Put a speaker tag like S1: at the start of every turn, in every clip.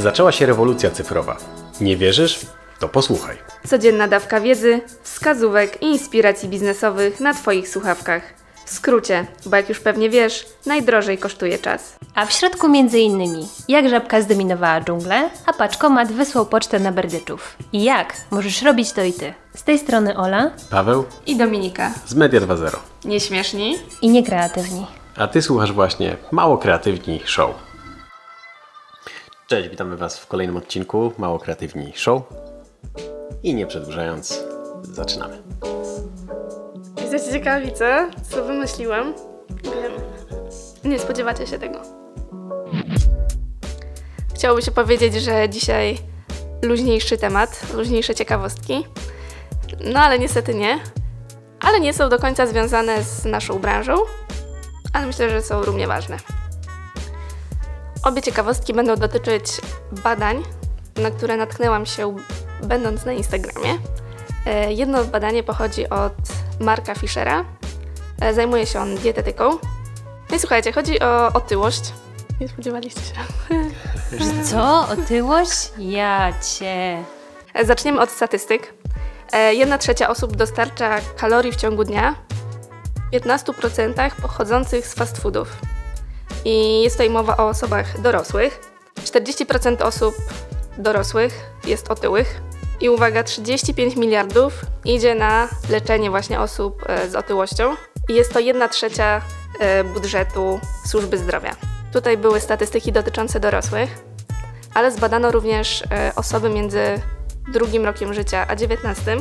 S1: Zaczęła się rewolucja cyfrowa. Nie wierzysz? To posłuchaj.
S2: Codzienna dawka wiedzy, wskazówek i inspiracji biznesowych na Twoich słuchawkach. W skrócie, bo jak już pewnie wiesz, najdrożej kosztuje czas.
S3: A w środku między innymi, jak żabka zdominowała dżunglę, a paczkomat wysłał pocztę na berdyczów. I jak możesz robić to i ty. Z tej strony Ola
S1: Paweł
S2: I Dominika.
S1: z Media 2.0.
S2: Nieśmieszni?
S3: i niekreatywni.
S1: A ty słuchasz właśnie Mało Kreatywni Show. Cześć, witamy Was w kolejnym odcinku Mało Kreatywni Show. I nie przedłużając, zaczynamy.
S2: Jesteście ciekawi, co? Co wymyśliłam? Wiem. Nie spodziewacie się tego. Chciałoby się powiedzieć, że dzisiaj luźniejszy temat, luźniejsze ciekawostki. No ale niestety nie. Ale nie są do końca związane z naszą branżą, ale myślę, że są równie ważne. Obie ciekawostki będą dotyczyć badań, na które natknęłam się będąc na Instagramie. E, Jedno badanie pochodzi od Marka Fischera. E, Zajmuje się on dietetyką. No i słuchajcie, chodzi o otyłość. Nie spodziewaliście się.
S3: Co? Otyłość? Ja cię.
S2: E, Zaczniemy od statystyk. Jedna trzecia osób dostarcza kalorii w ciągu dnia w 15% pochodzących z fast foodów. I jest tutaj mowa o osobach dorosłych. 40% osób dorosłych jest otyłych. I uwaga, 35 miliardów idzie na leczenie właśnie osób e, z otyłością. I jest to 1 trzecia e, budżetu służby zdrowia. Tutaj były statystyki dotyczące dorosłych, ale zbadano również e, osoby między drugim rokiem życia a 19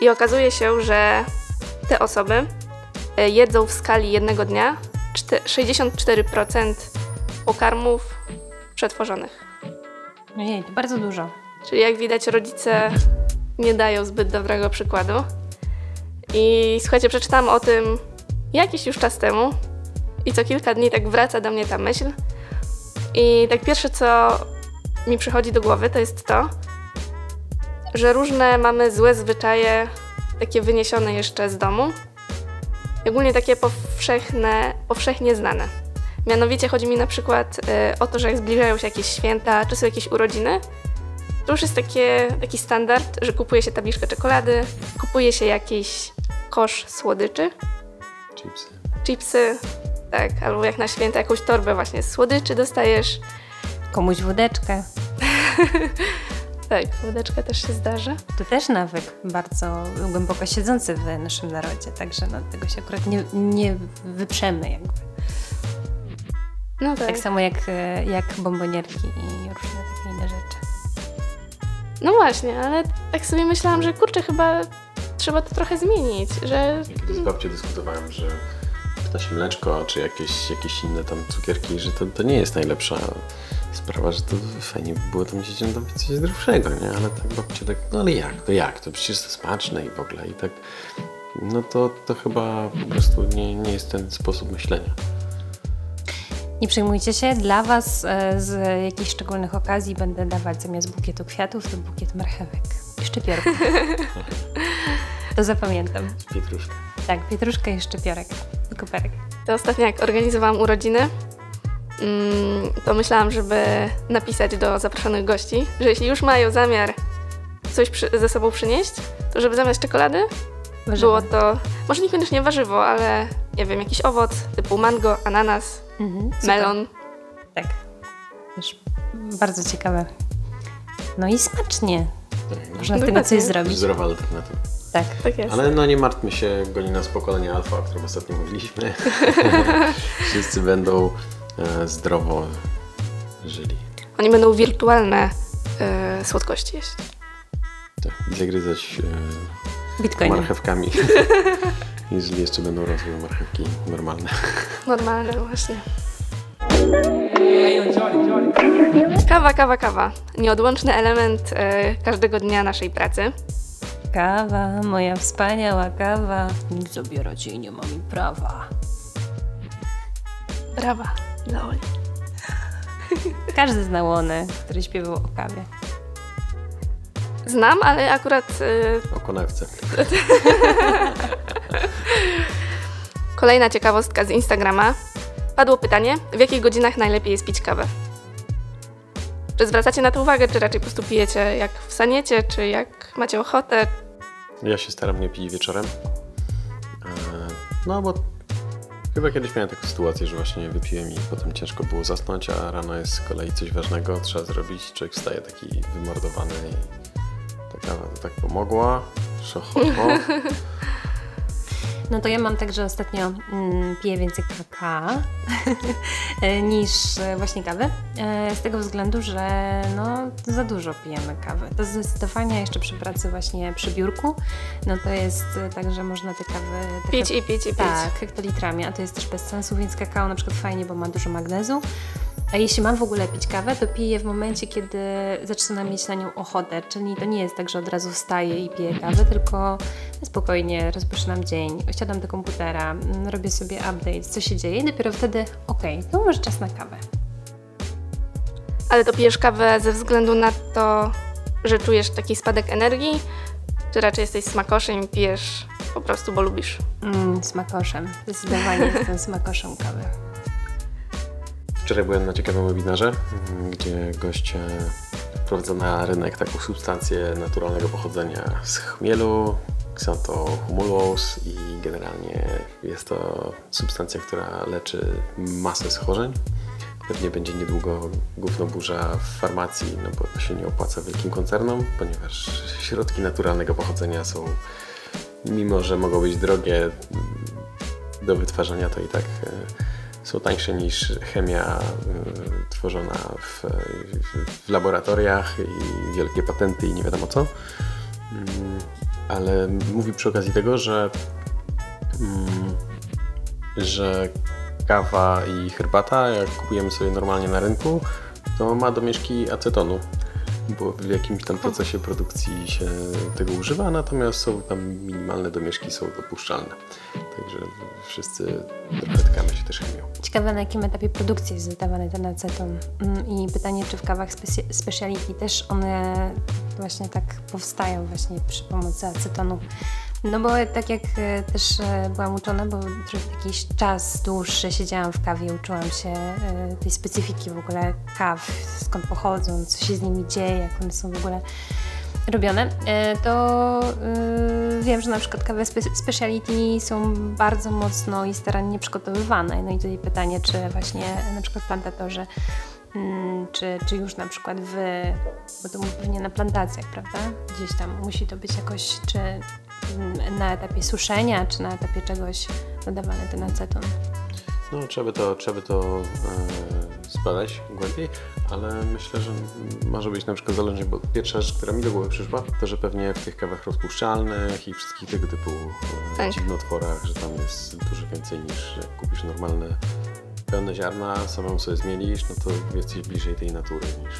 S2: i okazuje się, że te osoby jedzą w skali jednego dnia 64% pokarmów przetworzonych.
S3: Ojej, to bardzo dużo.
S2: Czyli jak widać rodzice nie dają zbyt dobrego przykładu. I słuchajcie, przeczytałam o tym jakiś już czas temu i co kilka dni tak wraca do mnie ta myśl. I tak pierwsze, co mi przychodzi do głowy, to jest to, że różne mamy złe zwyczaje, takie wyniesione jeszcze z domu, ogólnie takie powszechne, powszechnie znane. Mianowicie chodzi mi na przykład y, o to, że jak zbliżają się jakieś święta, czy są jakieś urodziny, to już jest takie, taki standard, że kupuje się tabliczkę czekolady, kupuje się jakiś kosz słodyczy,
S1: Chipsy.
S2: chipsy, tak, albo jak na święta jakąś torbę właśnie z słodyczy dostajesz.
S3: Komuś wódeczkę.
S2: Tak, wódeczka też się zdarza.
S3: To też nawyk bardzo głęboko siedzący w naszym narodzie, także no, tego się akurat nie, nie wyprzemy jakby.
S2: No tak.
S3: Tak samo jak, jak bombonierki i różne takie inne rzeczy.
S2: No właśnie, ale tak sobie myślałam, że kurczę, chyba trzeba to trochę zmienić, że
S1: Kiedyś z babcią dyskutowałem, że ptasie mleczko, czy jakieś, jakieś inne tam cukierki, że to, to nie jest najlepsza sprawa, że to fajnie by było tam dzieciom dać coś zdrowszego, nie? Ale tak babcia tak, no ale jak, to jak, to przecież to smaczne i w ogóle i tak, no to, to chyba po prostu nie, nie jest ten sposób myślenia.
S3: Nie przejmujcie się, dla Was e, z jakichś szczególnych okazji będę dawać zamiast bukietu kwiatów, to bukiet marchewek i szczypiorków. to zapamiętam.
S1: Pietruszka.
S3: Tak, pietruszka i szczypiorek i koperek.
S2: to ostatnio jak organizowałam urodziny, mm, to myślałam, żeby napisać do zaproszonych gości, że jeśli już mają zamiar coś przy, ze sobą przynieść, to żeby zamiast czekolady było to, może niekoniecznie warzywo, ale nie wiem, jakiś owoc typu mango, ananas,
S3: Mhm,
S2: melon.
S3: Tak. Też bardzo ciekawe. No i smacznie. Można z tego coś zrobić.
S1: Zdrowa alternatywa.
S3: Tak.
S2: Tak jest.
S1: Ale no nie martwmy się, goni nas pokolenie alfa, o którym ostatnio mówiliśmy. Wszyscy będą zdrowo żyli.
S2: Oni będą wirtualne e, słodkości jeść.
S1: Tak, i zagryzać e,
S3: Bitcoin.
S1: marchewkami. Jeżeli jeszcze będą rosły marchewki normalne.
S2: Normalne właśnie. Kawa, kawa, kawa. Nieodłączny element e, każdego dnia naszej pracy.
S3: Kawa, moja wspaniała kawa. Nikt zabierać jej nie ma mi prawa.
S2: Brawa dla Oli.
S3: Każdy zna łonę, który śpiewał o kawie.
S2: Znam, ale akurat e,
S1: O konewce.
S2: kolejna ciekawostka z Instagrama. Padło pytanie, w jakich godzinach najlepiej jest pić kawę? Czy zwracacie na to uwagę, czy raczej po prostu pijecie jak wstaniecie, czy jak macie ochotę?
S1: Ja się staram nie pić wieczorem. E, No bo chyba kiedyś miałem taką sytuację, że właśnie wypiłem i potem ciężko było zasnąć, a rano jest z kolei coś ważnego, trzeba zrobić. Człowiek wstaje taki wymordowany i to tak pomogła. Że ho, ho.
S3: No to ja mam tak, że ostatnio mm, piję więcej kakao niż e, właśnie kawy. E, z tego względu, że no, za dużo pijemy kawy. To zdecydowanie jeszcze przy pracy właśnie przy biurku, no to jest e, tak, że można te kawy... te
S2: Pić
S3: kawy-
S2: i pić i pić.
S3: Tak, hektolitrami, a to jest też bez sensu, więc kakao na przykład fajnie, bo ma dużo magnezu. A jeśli mam w ogóle pić kawę, to piję w momencie, kiedy zaczynam mieć na nią ochotę. Czyli to nie jest tak, że od razu wstaję i piję kawę, tylko spokojnie rozpoczynam dzień, siadam do komputera, robię sobie update, co się dzieje i dopiero wtedy, okej, to może czas na kawę.
S2: Ale to pijesz kawę ze względu na to, że czujesz taki spadek energii, czy raczej jesteś smakoszem i pijesz po prostu, bo lubisz?
S3: Mm, smakoszem, zdecydowanie jestem smakoszem kawy.
S1: Wczoraj byłem na ciekawym webinarze, mm, gdzie goście wprowadza na rynek taką substancję naturalnego pochodzenia z chmielu, xanthohumulus i generalnie jest to substancja, która leczy masę schorzeń. Pewnie będzie niedługo gówno burza w farmacji, no bo to się nie opłaca wielkim koncernom, ponieważ środki naturalnego pochodzenia są, mimo że mogą być drogie do wytwarzania, to i tak e, są tańsze niż chemia e, tworzona w, w, w laboratoriach i wielkie patenty i nie wiadomo co. Mm, Ale mówi przy okazji tego, że, mm, że kawa i herbata, jak kupujemy sobie normalnie na rynku, to ma domieszki acetonu, bo w jakimś tam procesie produkcji się tego używa, natomiast są tam minimalne domieszki są dopuszczalne. Także wszyscy trochę się też chemią.
S3: Ciekawe na jakim etapie produkcji jest dodawany ten aceton Mm, i pytanie, czy w kawach specy- speciality też one właśnie tak powstają właśnie przy pomocy acetonu. No bo tak jak e, też e, byłam uczona, bo jakiś czas dłuższy siedziałam w kawie, uczyłam się e, tej specyfiki w ogóle kaw, skąd pochodzą, co się z nimi dzieje, jak one są w ogóle robione, to wiem, że na przykład kawy spe- speciality są bardzo mocno i starannie przygotowywane. No i tutaj pytanie, czy właśnie na przykład plantatorzy, mm, czy, czy już na przykład wy, bo to pewnie na plantacjach, prawda? Gdzieś tam musi to być jakoś, czy na etapie suszenia, czy na etapie czegoś dodawany ten aceton.
S1: No, trzeba by to, trzeba by to e, zbadać głębiej, ale myślę, że może być na przykład zależnie, bo pierwsza rzecz, która mi do głowy przyszła, to że pewnie w tych kawach rozpuszczalnych i wszystkich tego typu e,
S2: Tak.
S1: dziwnotworach, że tam jest dużo więcej niż jak kupisz normalne pełne ziarna, samemu sobie zmielisz, no to jesteś bliżej tej natury niż...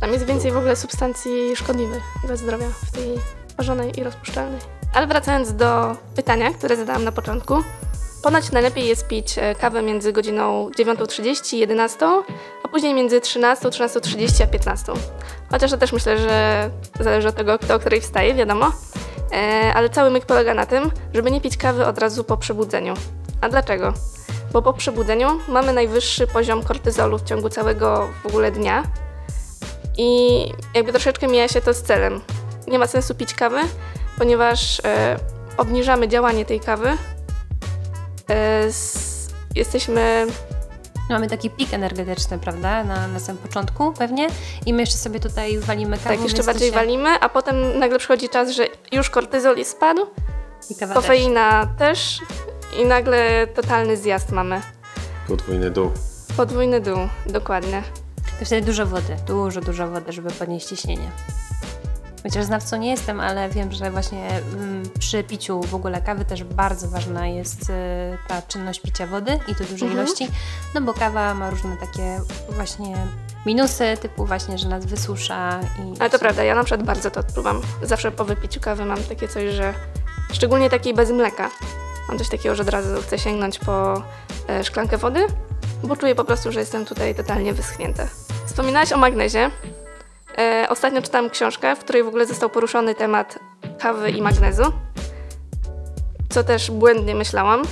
S2: Tam jest więcej w ogóle substancji szkodliwych dla zdrowia w tej parzonej i rozpuszczalnej. Ale wracając do pytania, które zadałam na początku. Ponoć najlepiej jest pić e, kawę między godziną 9.30 i 11, a później między 13, 13.30 a 15. Chociaż to też myślę, że zależy od tego, kto o której wstaje, wiadomo. E, ale cały myk polega na tym, żeby nie pić kawy od razu po przebudzeniu. A dlaczego? Bo po przebudzeniu mamy najwyższy poziom kortyzolu w ciągu całego w ogóle dnia, i jakby troszeczkę mija się to z celem. Nie ma sensu pić kawy, ponieważ e, obniżamy działanie tej kawy. E, jesteśmy.
S3: Mamy taki pik energetyczny, prawda, na, na samym początku pewnie i my jeszcze sobie tutaj walimy kawę.
S2: Tak, jeszcze bardziej walimy, a potem nagle przychodzi czas, że już kortyzol jest spadł,
S3: I kawa też.
S2: kofeina też i nagle totalny zjazd mamy.
S1: Podwójny dół.
S2: Podwójny dół, dokładnie.
S3: To wtedy dużo wody, dużo, dużo wody, żeby podnieść ciśnienie. Chociaż znawcą nie jestem, ale wiem, że właśnie mm, przy piciu w ogóle kawy też bardzo ważna jest y, ta czynność picia wody i to dużej
S2: Mhm.
S3: ilości, no bo kawa ma różne takie właśnie minusy, typu właśnie, że nas wysusza i...
S2: Ale to prawda, ja na przykład bardzo to odczuwam. Zawsze po wypiciu kawy mam takie coś, że szczególnie takiej bez mleka. Mam coś takiego, że od razu chcę sięgnąć po e, szklankę wody, bo czuję po prostu, że jestem tutaj totalnie wyschnięta. Wspominałaś o magnezie. E, ostatnio czytałam książkę, w której w ogóle został poruszony temat kawy i magnezu, co też błędnie myślałam.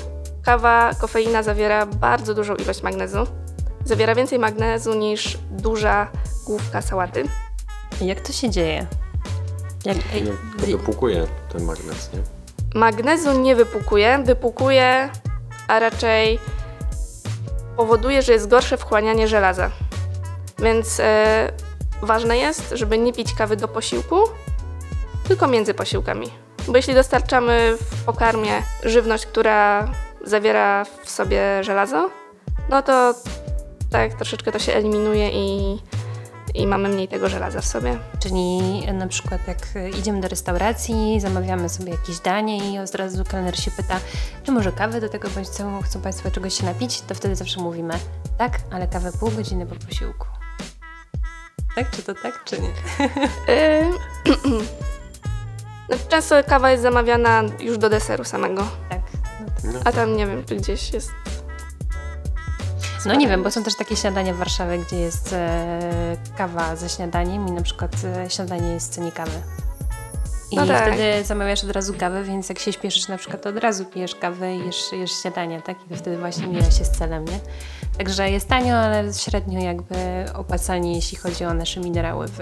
S2: Kawa, kofeina zawiera bardzo dużą ilość magnezu. Zawiera więcej magnezu niż duża główka sałaty.
S3: Jak to się dzieje? Jak,
S1: No, wypłukuje ten magnes, nie?
S2: Magnezu nie wypłukuje, wypłukuje, a raczej powoduje, że jest gorsze wchłanianie żelaza. Więc e, ważne jest, żeby nie pić kawy do posiłku, tylko między posiłkami. Bo jeśli dostarczamy w pokarmie żywność, która zawiera w sobie żelazo, no to tak troszeczkę to się eliminuje i, i mamy mniej tego żelaza w sobie.
S3: Czyli na przykład jak idziemy do restauracji, zamawiamy sobie jakieś danie i od razu kelner się pyta, czy może kawę do tego, bądź chcą, chcą Państwo czegoś się napić, to wtedy zawsze mówimy tak, ale kawę pół godziny po posiłku. Tak? Czy to tak, czy nie?
S2: Yy, no, Często kawa jest zamawiana już do deseru samego,
S3: Tak. No, tak.
S2: a tam nie wiem, czy gdzieś jest.
S3: no nie wiem, bo są też takie śniadania w Warszawie, gdzie jest e, kawa ze śniadaniem i na przykład e, śniadanie jest w cenie kawy. I
S2: No tak.
S3: wtedy zamawiasz od razu kawę, więc jak się śpieszysz na przykład, to od razu pijesz kawę i jesz, jesz śniadanie, tak? I to wtedy właśnie mija się z celem, nie? Także jest tanio, ale średnio jakby opłacalnie, jeśli chodzi o nasze minerały w,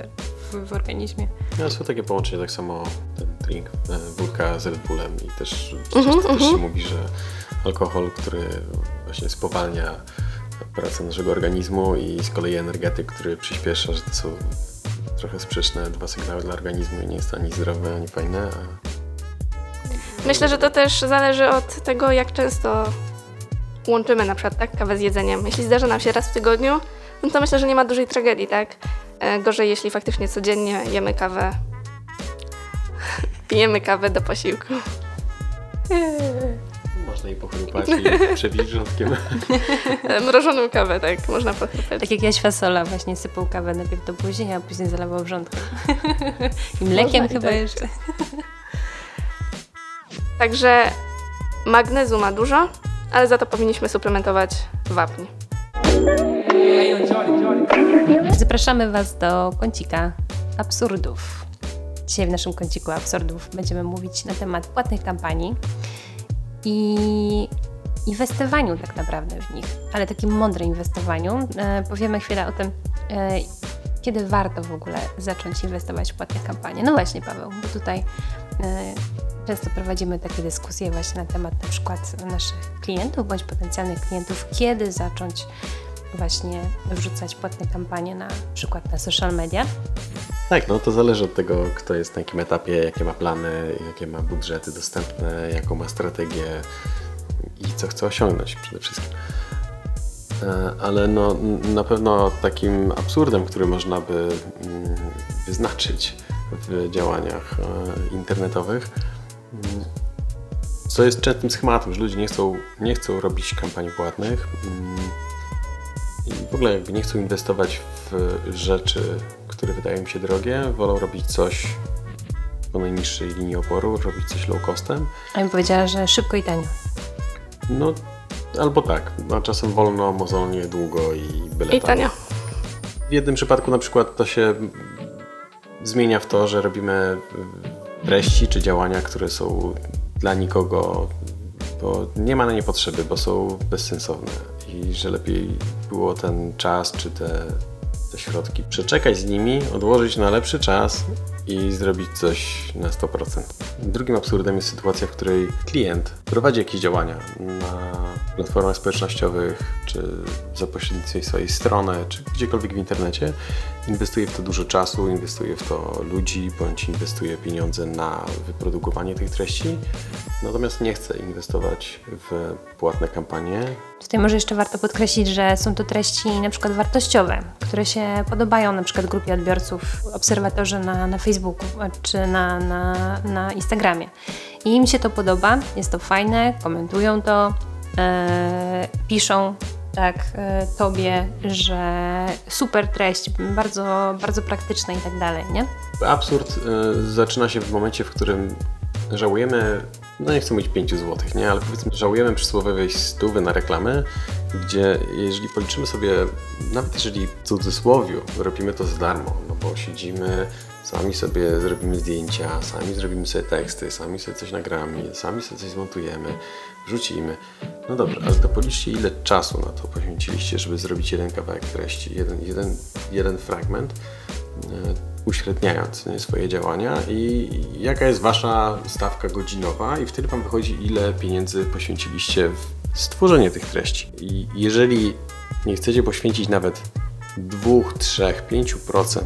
S3: w, w organizmie.
S1: No, są takie połączenia, tak samo ten drink, e, wódka z Red Bullem i też,
S2: Mhm,
S1: też, też się mówi, że alkohol, który właśnie spowalnia pracę naszego organizmu i z kolei energetyk, który przyspiesza, że to są trochę sprzeczne dwa sygnały dla organizmu i nie jest ani zdrowe, ani fajne, a
S2: Myślę, że to też zależy od tego, jak często łączymy na przykład tak, kawę z jedzeniem. Jeśli zdarza nam się raz w tygodniu, no to myślę, że nie ma dużej tragedii, tak? E, Gorzej, jeśli faktycznie codziennie jemy kawę. Pijemy kawę do posiłku.
S1: można i pochrupać i przebić rządkiem.
S2: E, Mrożoną kawę, tak, można pochrupać.
S3: Tak jak Jaś Fasola właśnie sypał kawę najpierw do buzi, a później zalewał wrzątkiem. I mlekiem
S2: Można i
S3: chyba
S2: tak.
S3: jeszcze.
S2: Także magnezu ma dużo, ale za to powinniśmy suplementować wapń.
S3: Zapraszamy Was do kącika absurdów. Dzisiaj w naszym kąciku absurdów będziemy mówić na temat płatnych kampanii i inwestowaniu tak naprawdę w nich, ale takim mądrym inwestowaniu. E, powiemy chwilę o tym, e, kiedy warto w ogóle zacząć inwestować w płatne kampanie. No właśnie Paweł, bo tutaj e, często prowadzimy takie dyskusje właśnie na temat na przykład naszych klientów bądź potencjalnych klientów, kiedy zacząć właśnie wrzucać płatne kampanie na przykład na social media.
S1: Tak, no to zależy od tego, kto jest na jakim etapie, jakie ma plany, jakie ma budżety dostępne, jaką ma strategię i co chce osiągnąć przede wszystkim. E, Ale no, na pewno takim absurdem, który można by mm, wyznaczyć w działaniach e, internetowych, mm, co jest częstym schematem, że ludzie nie chcą, nie chcą robić kampanii płatnych mm, i w ogóle jakby nie chcą inwestować w rzeczy, które wydają mi się drogie, wolą robić coś po najniższej linii oporu, robić coś low costem.
S3: A bym powiedziała, że szybko i tanio.
S1: No albo tak, no, czasem wolno, mozolnie, długo i byle
S2: I tanio.
S1: W jednym przypadku na przykład to się zmienia w to, że robimy treści czy działania, które są dla nikogo, bo nie ma na nie potrzeby, bo są bezsensowne i że lepiej było ten czas czy te, środki przeczekać z nimi, odłożyć na lepszy czas i zrobić coś na 100%. Drugim absurdem jest sytuacja, w której klient prowadzi jakieś działania na platformach społecznościowych, czy za pośrednictwem swojej strony, czy gdziekolwiek w internecie, inwestuje w to dużo czasu, inwestuje w to ludzi, bądź inwestuje pieniądze na wyprodukowanie tych treści, natomiast nie chce inwestować w płatne kampanie,
S3: Tutaj może jeszcze warto podkreślić, że są to treści na przykład wartościowe, które się podobają na przykład grupie odbiorców, obserwatorzy na, na Facebooku czy na, na, na Instagramie. I im się to podoba, jest to fajne, komentują to, piszą tak e, tobie, że super treść, bardzo, bardzo praktyczna i tak dalej, nie?
S1: Absurd y, zaczyna się w momencie, w którym żałujemy, no nie chcę mówić 5 zł, nie, ale powiedzmy, żałujemy przysłowiowej stówy na reklamy gdzie jeżeli policzymy sobie, nawet jeżeli w cudzysłowiu robimy to za darmo, no bo siedzimy, sami sobie zrobimy zdjęcia, sami zrobimy sobie teksty, sami sobie coś nagramy, sami sobie coś zmontujemy, wrzucimy. No dobrze, ale to policzcie ile czasu na to poświęciliście, żeby zrobić jeden kawałek treści, jeden, jeden, jeden fragment, e, uśredniając nie, swoje działania i jaka jest wasza stawka godzinowa i wtedy wam wychodzi ile pieniędzy poświęciliście w stworzenie tych treści. I jeżeli nie chcecie poświęcić nawet 2, 3, 5%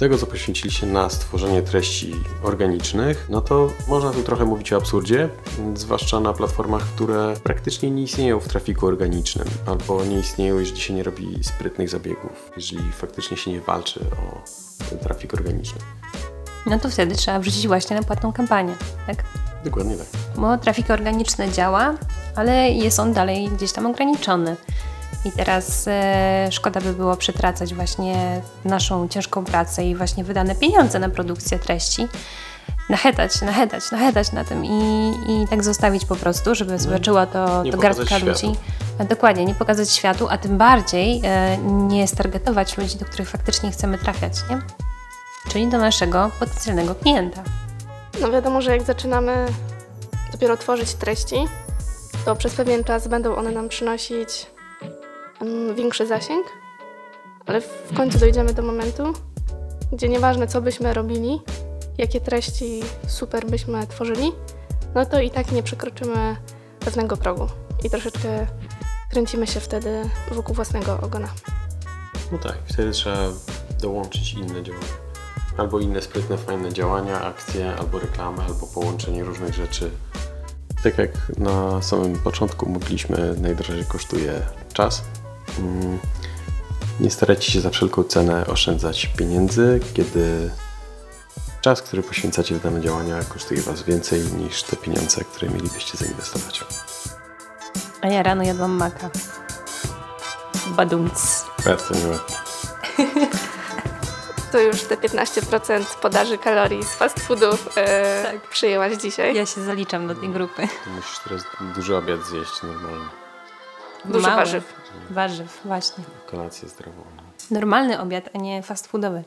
S1: tego, co poświęciliście na stworzenie treści organicznych, no to można tu trochę mówić o absurdzie, zwłaszcza na platformach, które praktycznie nie istnieją w trafiku organicznym, albo nie istnieją, jeżeli się nie robi sprytnych zabiegów, jeżeli faktycznie się nie walczy o ten trafik organiczny.
S3: No to wtedy trzeba wrzucić właśnie na płatną kampanię, tak?
S1: Dokładnie tak.
S3: Bo trafik organiczny działa, ale jest on dalej gdzieś tam ograniczony. I teraz e, szkoda by było przetracać właśnie naszą ciężką pracę i właśnie wydane pieniądze na produkcję treści. Nachetać, nachetać, nachetać na tym i, i tak zostawić po prostu, żeby zobaczyła to,
S1: Nie
S3: to garstka ludzi. Dokładnie, nie pokazać światu, a tym bardziej e, nie stargetować ludzi, do których faktycznie chcemy trafiać, nie? Czyli do naszego potencjalnego klienta.
S2: No wiadomo, że jak zaczynamy dopiero tworzyć treści, to przez pewien czas będą one nam przynosić większy zasięg, ale w końcu dojdziemy do momentu, gdzie nieważne co byśmy robili, jakie treści super byśmy tworzyli, no to i tak nie przekroczymy pewnego progu i troszeczkę kręcimy się wtedy wokół własnego ogona.
S1: No tak, wtedy trzeba dołączyć inne działania. Albo inne sprytne, fajne działania, akcje, albo reklamy, albo połączenie różnych rzeczy. Tak jak na samym początku mówiliśmy, najdrożej kosztuje czas. Nie starajcie się za wszelką cenę oszczędzać pieniędzy, kiedy czas, który poświęcacie w dane działania, kosztuje Was więcej niż te pieniądze, które mielibyście zainwestować.
S3: A ja rano jadłam maka. Badumc.
S1: Bardzo miłe.
S2: To już te 15% podaży kalorii z fast foodów e,
S3: Tak.
S2: przyjęłaś dzisiaj.
S3: Ja się zaliczam do tej grupy.
S1: Musisz teraz duży obiad zjeść normalnie.
S2: Dużo
S3: Mały.
S2: warzyw.
S3: Warzyw, właśnie.
S1: Kolację zdrową. no.
S3: Normalny obiad, a nie fast foodowy.